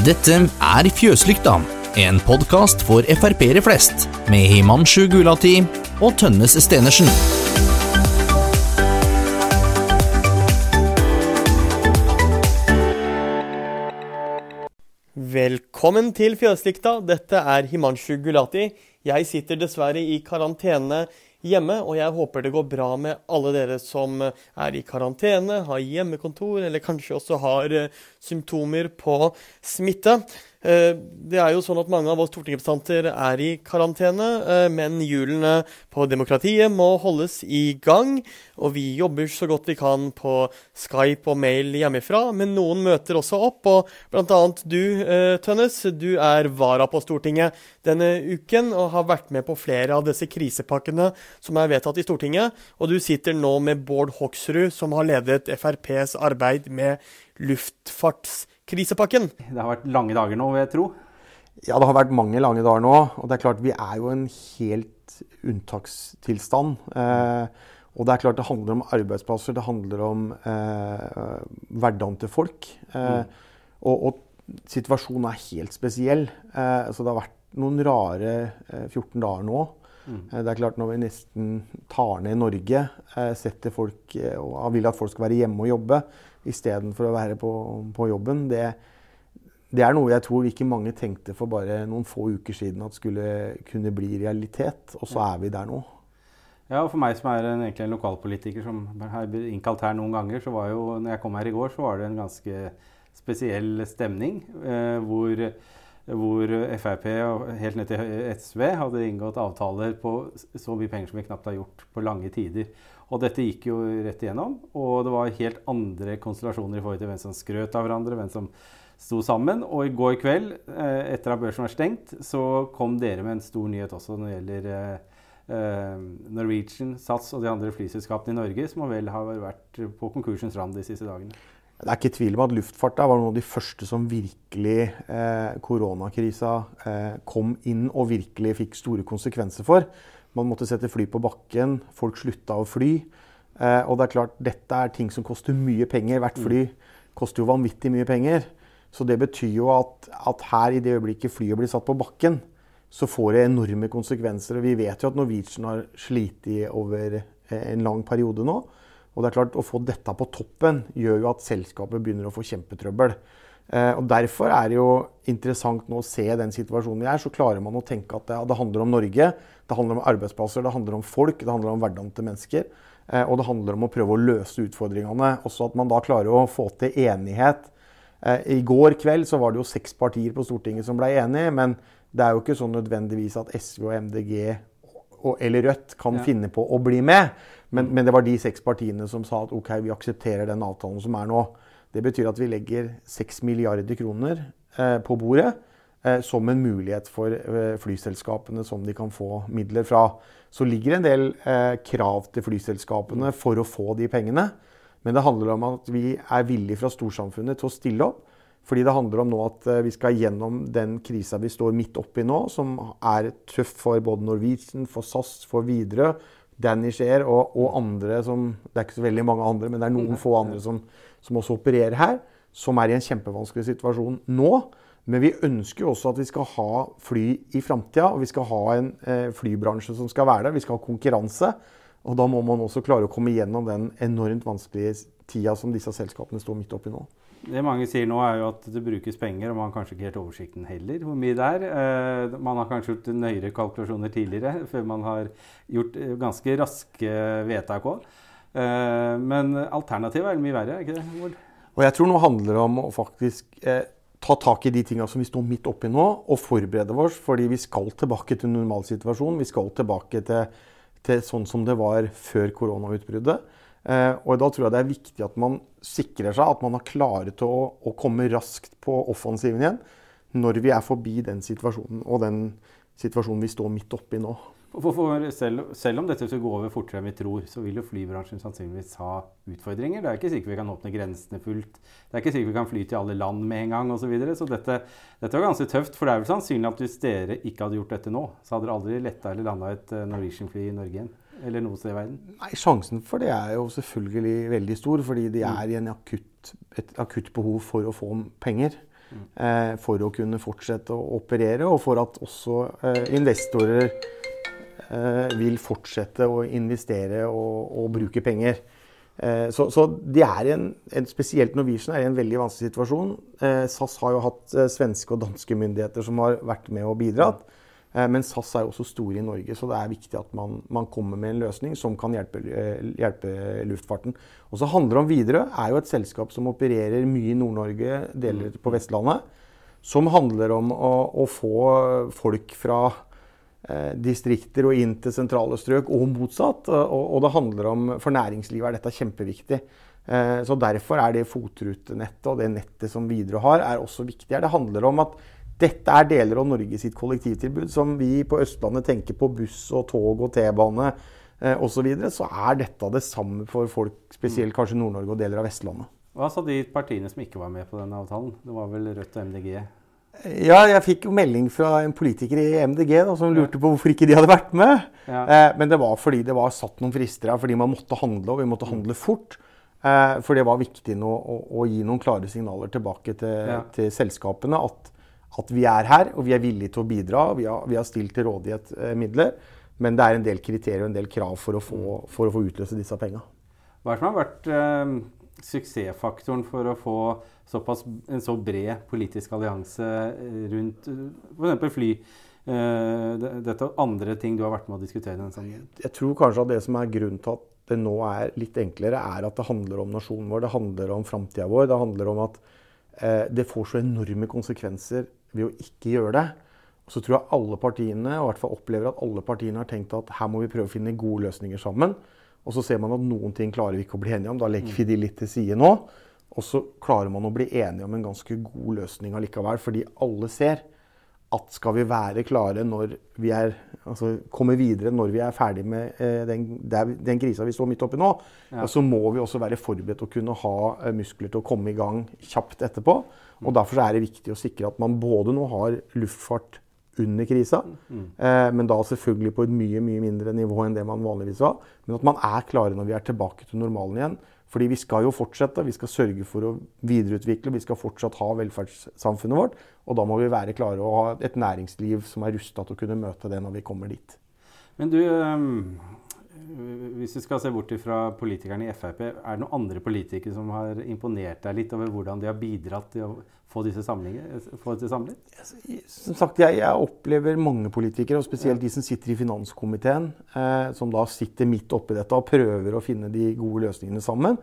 Dette er Fjøslykta, en podkast for Frp-ere flest, med Himanshu Gulati og Tønnes Stenersen. Velkommen til Fjøslykta. Dette er Himanshu Gulati. Jeg sitter dessverre i karantene hjemme, og jeg håper det går bra med alle dere som er i karantene, har hjemmekontor, eller kanskje også har eh, symptomer på smitte. Eh, det er jo sånn at mange av oss stortingsrepresentanter er i karantene, eh, men hjulene på demokratiet må holdes i gang. Og vi jobber så godt vi kan på Skype og mail hjemmefra, men noen møter også opp. Og bl.a. du, eh, Tønnes, du er vara på Stortinget denne uken og har vært med på flere av disse krisepakkene som er vedtatt i Stortinget. Og du sitter nå med Bård Hoksrud, som har ledet FrPs arbeid med luftfarts krisepakken? Det har vært lange dager nå, vil jeg tro. Ja, det har vært mange lange dager nå. Og det er klart, vi er jo en helt unntakstilstand. Eh, og det er klart det handler om arbeidsplasser, det handler om eh, hverdagen til folk. Eh, mm. og, og, situasjonen er helt spesiell. Eh, så det har vært noen rare 14 eh, dager nå. Mm. Eh, det er klart Når vi nesten tar ned Norge, setter folk og vil at folk skal være hjemme og jobbe, istedenfor å være på, på jobben. Det, det, er noe jeg tror ikke mange tenkte for bare noen få uker siden at skulle kunne bli realitet. Og så er vi der nå. Ja, og For meg som er en, egentlig en lokalpolitiker som har innkalt her noen ganger, så var jo, når jeg kom her i går, så var det en ganske spesiell stemning. Eh, hvor, hvor Frp og helt ned til SV hadde inngått avtaler på så mye penger som vi knapt har gjort på lange tider. Og dette gikk jo rett igjennom. Og det var helt andre konstellasjoner i forhold til hvem som skrøt av hverandre, hvem som sto sammen. Og i går kveld, eh, etter at børsen var stengt, så kom dere med en stor nyhet også når det gjelder eh, eh, Norwegian, Sats og de andre flyselskapene i Norge, som vel har vært på konkursens rand de siste dagene. Det er ikke tvil om at luftfarta var noen av de første som virkelig eh, koronakrisa eh, kom inn og virkelig fikk store konsekvenser for. Man måtte sette fly på bakken. Folk slutta å fly. Eh, og det er klart, dette er ting som koster mye penger. Hvert fly koster jo vanvittig mye penger. Så det betyr jo at, at her, i det øyeblikket flyet blir satt på bakken, så får det enorme konsekvenser. Og vi vet jo at Norwegian har slitt over eh, en lang periode nå. Og det er klart, å få dette på toppen gjør jo at selskapet begynner å få kjempetrøbbel. Eh, og Derfor er det jo interessant nå å se den situasjonen vi er. Så klarer man å tenke at det, det, handler om Norge, det handler om arbeidsplasser, det handler om folk, det handler om hverdagen til mennesker. Eh, og det handler om å prøve å løse utfordringene. Også at man da klarer å få til enighet. Eh, I går kveld så var det jo seks partier på Stortinget som ble enige, men det er jo ikke sånn nødvendigvis at SV og MDG og, eller Rødt kan ja. finne på å bli med. Men, men, det var de seks partiene som sa at OK, vi aksepterer den avtalen som er nå. Det betyr at vi legger 6 milliarder kroner eh, på bordet eh, som en mulighet for eh, flyselskapene som de kan få midler fra. Så ligger en del krav til flyselskapene for å få de pengene. Men det handler om at vi er villige fra storsamfunnet til å stille opp. Fordi det handler om nå at vi skal gjennom den krisa vi står midt oppi nå, som er tøff for både Norwegian, for SAS, for Widerøe, Danish Air og, og, andre som Det er ikke så veldig mange andre, men det er noen få andre som som også opererer her, som er i en kjempevanskelig situasjon nå. Men vi ønsker jo også at vi skal ha fly i framtida, og vi skal ha en eh, flybransje som skal være der. Vi skal ha konkurranse. Og da må man også klare å komme gjennom den enormt vanskelige tida som disse selskapene står midt oppi nå. Det mange sier nå, er jo at det brukes penger, og man har kanskje ikke helt oversikten heller hvor mye det er. Eh, man har kanskje gjort nøyere kalkulasjoner tidligere, før man har gjort eh, ganske raske vedtak òg. Eh, men alternativet er mye verre, er ikke det? Og jeg tror nå handler det om å faktisk eh, ta tak i de tingene som vi står midt oppi nå, og forberede oss. Fordi vi skal tilbake til normalsituasjonen. Vi skal tilbake til, til sånn som det var før koronautbruddet. Eh, og da tror jeg det er viktig at man sikrer seg at man har klare til å, å komme raskt på offensiven igjen når vi er forbi den situasjonen og den situasjonen vi står midt oppi nå. For, for selv, selv, om dette skal gå over fortere enn vi tror, så vil jo flybransjen sannsynligvis ha utfordringer. Det er ikke sikkert vi kan åpne grensene fullt. Det er ikke sikkert vi kan fly til alle land med en gang osv. Så, så dette, dette var ganske tøft. For det er vel sannsynlig at hvis dere ikke hadde gjort dette nå, så hadde dere aldri letta eller landa et eh, Norwegian-fly i Norge igjen? Eller noe sted i verden? Nei, Sjansen for det er jo selvfølgelig veldig stor, fordi de er i akutt, et akutt behov for å få penger. eh, for å kunne fortsette å operere, og for at også eh, investorer eh, vil fortsette å investere og, og bruke penger. Eh, så, så, de er en, en, spesielt Norwegian er i en veldig vanskelig situasjon. Eh, SAS har jo hatt svenske og danske myndigheter som har vært med og bidratt. Eh, men SAS er jo også store i Norge, så det er viktig at man, man kommer med en løsning som kan hjelpe, eh, hjelpe luftfarten. Og så handler det om Widerøe. er jo et selskap som opererer mye i Nord-Norge, deler på Vestlandet. Som handler om å, å få folk fra eh, distrikter og inn til sentrale strøk, og motsatt. Og, og, det handler om For næringslivet er dette kjempeviktig. Eh, så Derfor er det fotrutenettet og det nettet som Widerøe har, er også viktig. Det handler om at dette er deler av Norge sitt kollektivtilbud som vi på Østlandet tenker på buss og tog og T-bane eh, osv. Så, videre, så er dette det samme for folk, spesielt kanskje Nord-Norge og deler av Vestlandet. Hva sa de partiene som ikke var med på denne avtalen? Det var vel Rødt og MDG? Ja, jeg fikk jo melding fra en politiker i MDG da, som lurte på hvorfor ikke de hadde vært med. Ja. Eh, men det var fordi det var satt noen frister her, fordi man måtte handle, og vi måtte handle fort. Eh, for det var viktig nå å, å, gi noen klare signaler tilbake til, ja. til selskapene at at vi er her, og vi er villige til å bidra. Vi har, vi har stilt til rådighet eh, midler. Men det er en del kriterier og en del krav for å få, for å få utløse disse penga. Hva er det som har vært eh, suksessfaktoren for å få såpass, en så bred politisk allianse eh, rundt f.eks. fly? Eh, dette og andre ting du har vært med å diskutere? Den sammenhengen? Jeg tror kanskje at det som er grunnen til at det nå er litt enklere, er at det handler om nasjonen vår, det handler om framtida vår. Det handler om at eh, det får så enorme konsekvenser ved å ikke gjøre det. Så tror jeg alle partiene og i hvert fall opplever at alle partiene har tenkt at her må vi prøve å finne gode løsninger sammen. Og så ser man at noen ting klarer vi ikke å bli enige om. Da legger vi de litt til side nå. Og så klarer man å bli enige om en ganske god løsning allikevel. Fordi alle ser at skal vi være klare når vi er altså komme videre når vi er ferdig med eh, den, den krisa vi står midt oppi nå, ja. så må vi også være forberedt og kunne ha eh, muskler til å komme i gang kjapt etterpå. Og Derfor er det viktig å sikre at man både nå har luftfart under krisa, mm. eh, men da selvfølgelig på et mye mye mindre nivå enn det man vanligvis var. Men at man er klare når vi er tilbake til normalen igjen. Fordi vi skal jo fortsette. Vi skal sørge for å videreutvikle. Vi skal fortsatt ha velferdssamfunnet vårt. Og da må vi være klare å ha et næringsliv som er rusta til å kunne møte det når vi kommer dit. Men du, ehm, hvis vi skal se bort fra politikerne i Frp, er det noen andre politikere som har imponert deg litt over hvordan de har bidratt til å få disse samlet? Som sagt, jeg, jeg, opplever mange politikere, og spesielt de som sitter i finanskomiteen, eh, som da sitter midt oppi dette og prøver å finne de gode løsningene sammen.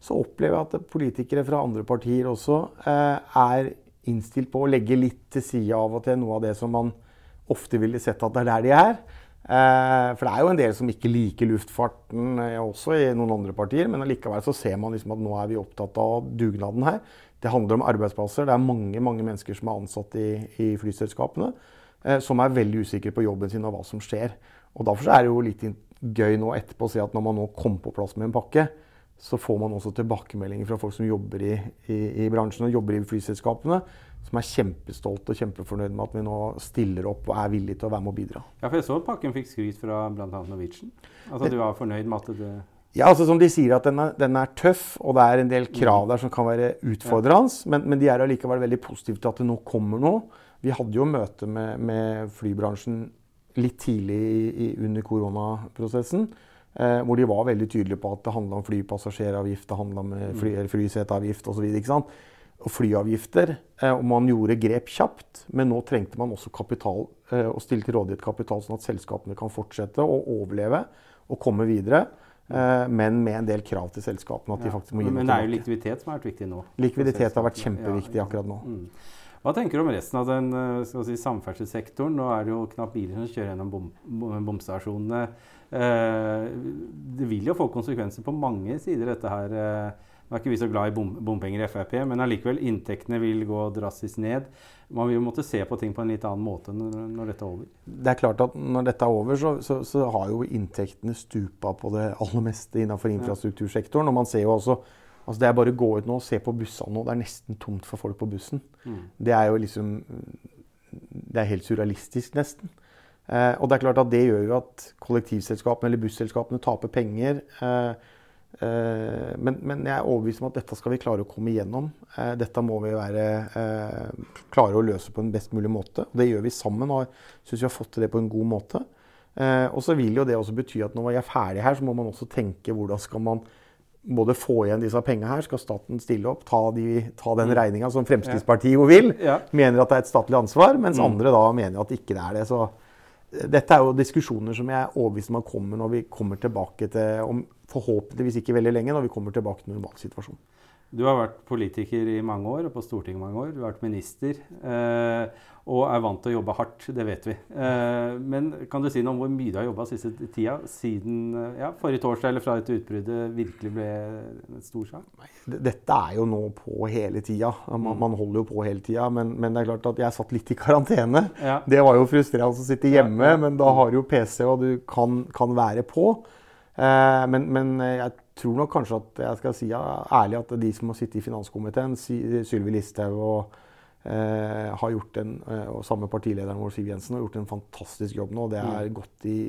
Så opplever jeg at politikere fra andre partier også eh, er innstilt på å legge litt til side av og til noe av det som man ofte ville sett at det er der de er. Eh, for det er jo en del som ikke liker luftfarten, eh, også i noen andre partier. Men allikevel så ser man liksom at nå er vi opptatt av dugnaden her. Det handler om arbeidsplasser. Det er mange mange mennesker som er ansatt i, i flyselskapene, eh, som er veldig usikre på jobben sin og hva som skjer. Og Derfor er det jo litt gøy nå etterpå å se at når man nå kom på plass med en pakke, så får man også tilbakemeldinger fra folk som jobber i, i, i bransjen og jobber i flyselskapene, som er kjempestolte og kjempefornøyd med at vi nå stiller opp og er villige til å være med og bidra. Ja, for Jeg så pakken fikk skryt fra bl.a. Norwegian. Altså Du var fornøyd med at det ja, altså som de sier at den er, den er, tøff, og det er en del krav der som kan være utfordrende. Men, men de er allikevel veldig positive til at det nå kommer noe. Vi hadde jo møte med, med flybransjen litt tidlig i, under koronaprosessen. Eh, hvor de var veldig tydelige på at det handla om flypassasjeravgift, det handla om eh, fly, mm. flyseteavgift osv. Og flyavgifter. Eh, og man gjorde grep kjapt, men nå trengte man også kapital eh, og stille til rådighet kapital, sånn at selskapene kan fortsette å overleve og komme videre. Eh, men med en del krav til selskapene. at de faktisk må gi Men det er jo likviditet som har vært viktig nå? Likviditet har vært kjempeviktig akkurat nå. Hva tenker du om resten av den eh, si, samferdselssektoren? Nå er det jo knapt biler som kjører gjennom bom, bomstasjonene. Eh, det vil jo få konsekvenser på mange sider, dette her. Eh, nå er ikke vi så glad i bom, bompenger i Frp, men allikevel, inntektene vil gå drastisk ned. Man vil måtte se på ting på en litt annen måte når, når dette er over. Det er klart at når dette er over, så, så, så har jo inntektene stupa på det aller meste innenfor infrastruktursektoren. Og man ser jo også altså Det er bare å gå ut nå og se på bussene nå. Det er nesten tomt for folk på bussen. Mm. Det er jo liksom Det er helt surrealistisk, nesten. Eh, og det er klart at det gjør jo at kollektivselskapene eller busselskapene taper penger. Eh, Eh, men, men, jeg er overbevist om at dette skal vi klare å komme igjennom. Eh, dette må vi være, eh, klare å løse på en best mulig måte. Det gjør vi sammen, og syns vi har fått til det på en god måte. og så vil jo det også bety at når vi er ferdig her, så må man også tenke hvordan skal man både få igjen disse pengene her, skal staten stille opp, ta, de, ta den mm. regninga som Fremskrittspartiet jo vil. Ja. Mener at det er et statlig ansvar, mens mm. andre da mener at ikke det er det. Så dette er jo diskusjoner som jeg er overbevist om kommer når vi kommer tilbake til om forhåpentligvis ikke veldig lenge, når vi kommer tilbake til normalsituasjonen. Du har vært politiker i mange år og på Stortinget mange år. Du har vært minister eh, og er vant til å jobbe hardt, det vet vi. Eh, men kan du si noe om hvor mye du har jobba siste tida, siden ja, forrige torsdag eller fra dette utbruddet virkelig ble en stor sak? Dette er jo nå på hele tida. Man, mm. man holder jo på hele tida. Men, men, det er klart at jeg satt litt i karantene. Ja. Det var jo frustrerende å sitte hjemme, men da har du jo PC, og du kan, kan være på. Eh, men, men, jeg tror nok kanskje at jeg skal si ærlig at de som har sittet i finanskomiteen, Sylvi Listhaug og, eh, har gjort en, eh, og samme partilederen vår Siv Jensen har gjort en fantastisk jobb nå. Det er mm. gått i,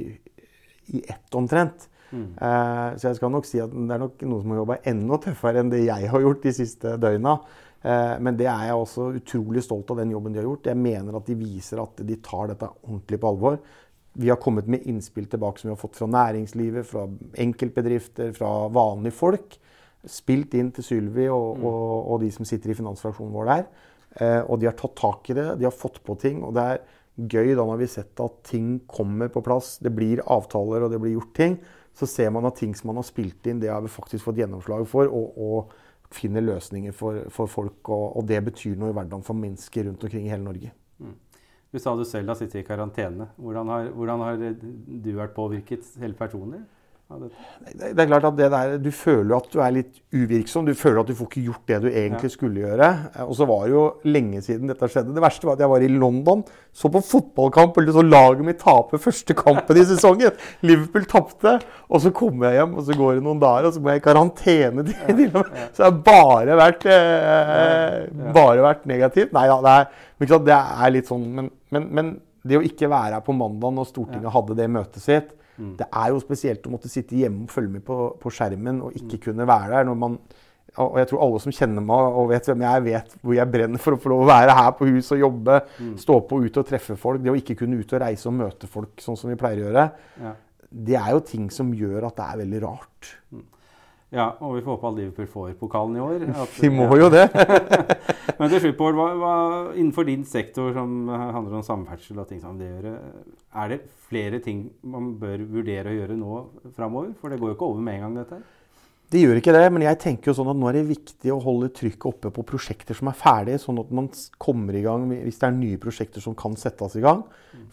i ett omtrent. Mm. Eh, så jeg skal nok si at det er nok noen som har jobba enda tøffere enn det jeg har gjort de siste døgna. Eh, men det er jeg også utrolig stolt av den jobben de har gjort. Jeg mener at de viser at de tar dette ordentlig på alvor. Vi har kommet med innspill tilbake som vi har fått fra næringslivet, fra enkeltbedrifter, fra vanlige folk. Spilt inn til Sylvi og, mm. og, og, de som sitter i finansfraksjonen vår der. Eh, og de har tatt tak i det, de har fått på ting. Og det er gøy da når vi har sett at ting kommer på plass, det blir avtaler og det blir gjort ting. Så ser man at ting som man har spilt inn, det har vi faktisk fått gjennomslag for. Og, og finner løsninger for, for folk. Og, og, det betyr noe i hverdagen for mennesker rundt omkring i hele Norge. Du sa du selv har sittet i karantene. Hvordan har, hvordan har du vært påvirket helt personlig? Det er klart at det der, Du føler at du er litt uvirksom. Du føler at du får ikke gjort det du egentlig ja. skulle gjøre. Og så var det jo lenge siden dette skjedde. Det verste var at jeg var i London, så på fotballkamp og så laget mitt tape første kampen i sesongen. Liverpool tapte. Og så kommer jeg hjem, og så går det noen dager, og så må jeg i karantene. til ja, ja. Så det har bare vært, eh, bare vært negativt. Nei da, det, det er litt sånn men, men, men, det å ikke være her på mandag når Stortinget hadde det møtet sitt Mm. Det er jo spesielt å måtte sitte hjemme og følge med på, på skjermen og ikke mm. kunne være der. når man og jeg tror alle som kjenner meg og vet hvem jeg er, vet hvor jeg brenner for å få lov å være her på huset og jobbe, mm. stå på ut og treffe folk. Det å ikke kunne ut og reise og møte folk sånn som vi pleier å gjøre, ja. det er jo ting som gjør at det er veldig rart. Ja, og vi får håpe at Liverpool får pokalen i år. At, vi må jo det. Men til slutt, Bård, hva, hva, innenfor din sektor som handler om samferdsel og ting som det gjør, er det flere ting man bør vurdere å gjøre nå framover? For det går jo ikke over med en gang, dette her? Det gjør ikke det, men jeg tenker jo sånn at nå er det viktig å holde trykket oppe på prosjekter som er ferdige, sånn at man kommer i gang hvis det er nye prosjekter som kan settes i gang.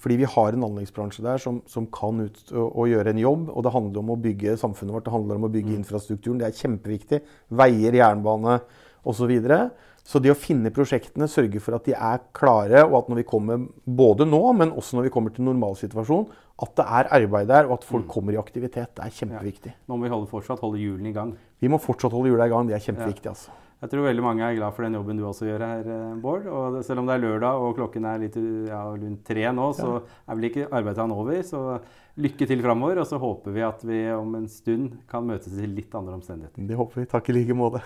Fordi vi har en anleggsbransje der som, som kan ut og, og, gjøre en jobb. Og det handler om å bygge samfunnet vårt, det handler om å bygge mm. infrastrukturen. Det er kjempeviktig. Veier, jernbane osv. Så, videre. Så det å finne prosjektene, sørge for at de er klare, og at når vi kommer både nå, men også når vi kommer til normalsituasjon, at det er arbeid der, og at folk mm. kommer i aktivitet. Det er kjempeviktig. Ja. Nå må vi holde, fortsatt holde hjulene i gang. Vi må fortsatt holde hjulene i gang. Det er kjempeviktig. Ja. altså. Jeg tror veldig mange er glad for den jobben du også gjør her, eh, Bård. Og selv om det er lørdag og klokken er litt, ja, rundt tre nå, så er vel ikke arbeidsdagen over. Så lykke til framover. Og så håper vi at vi om en stund kan møtes i litt andre omstendigheter. Det håper vi. Takk i like måte.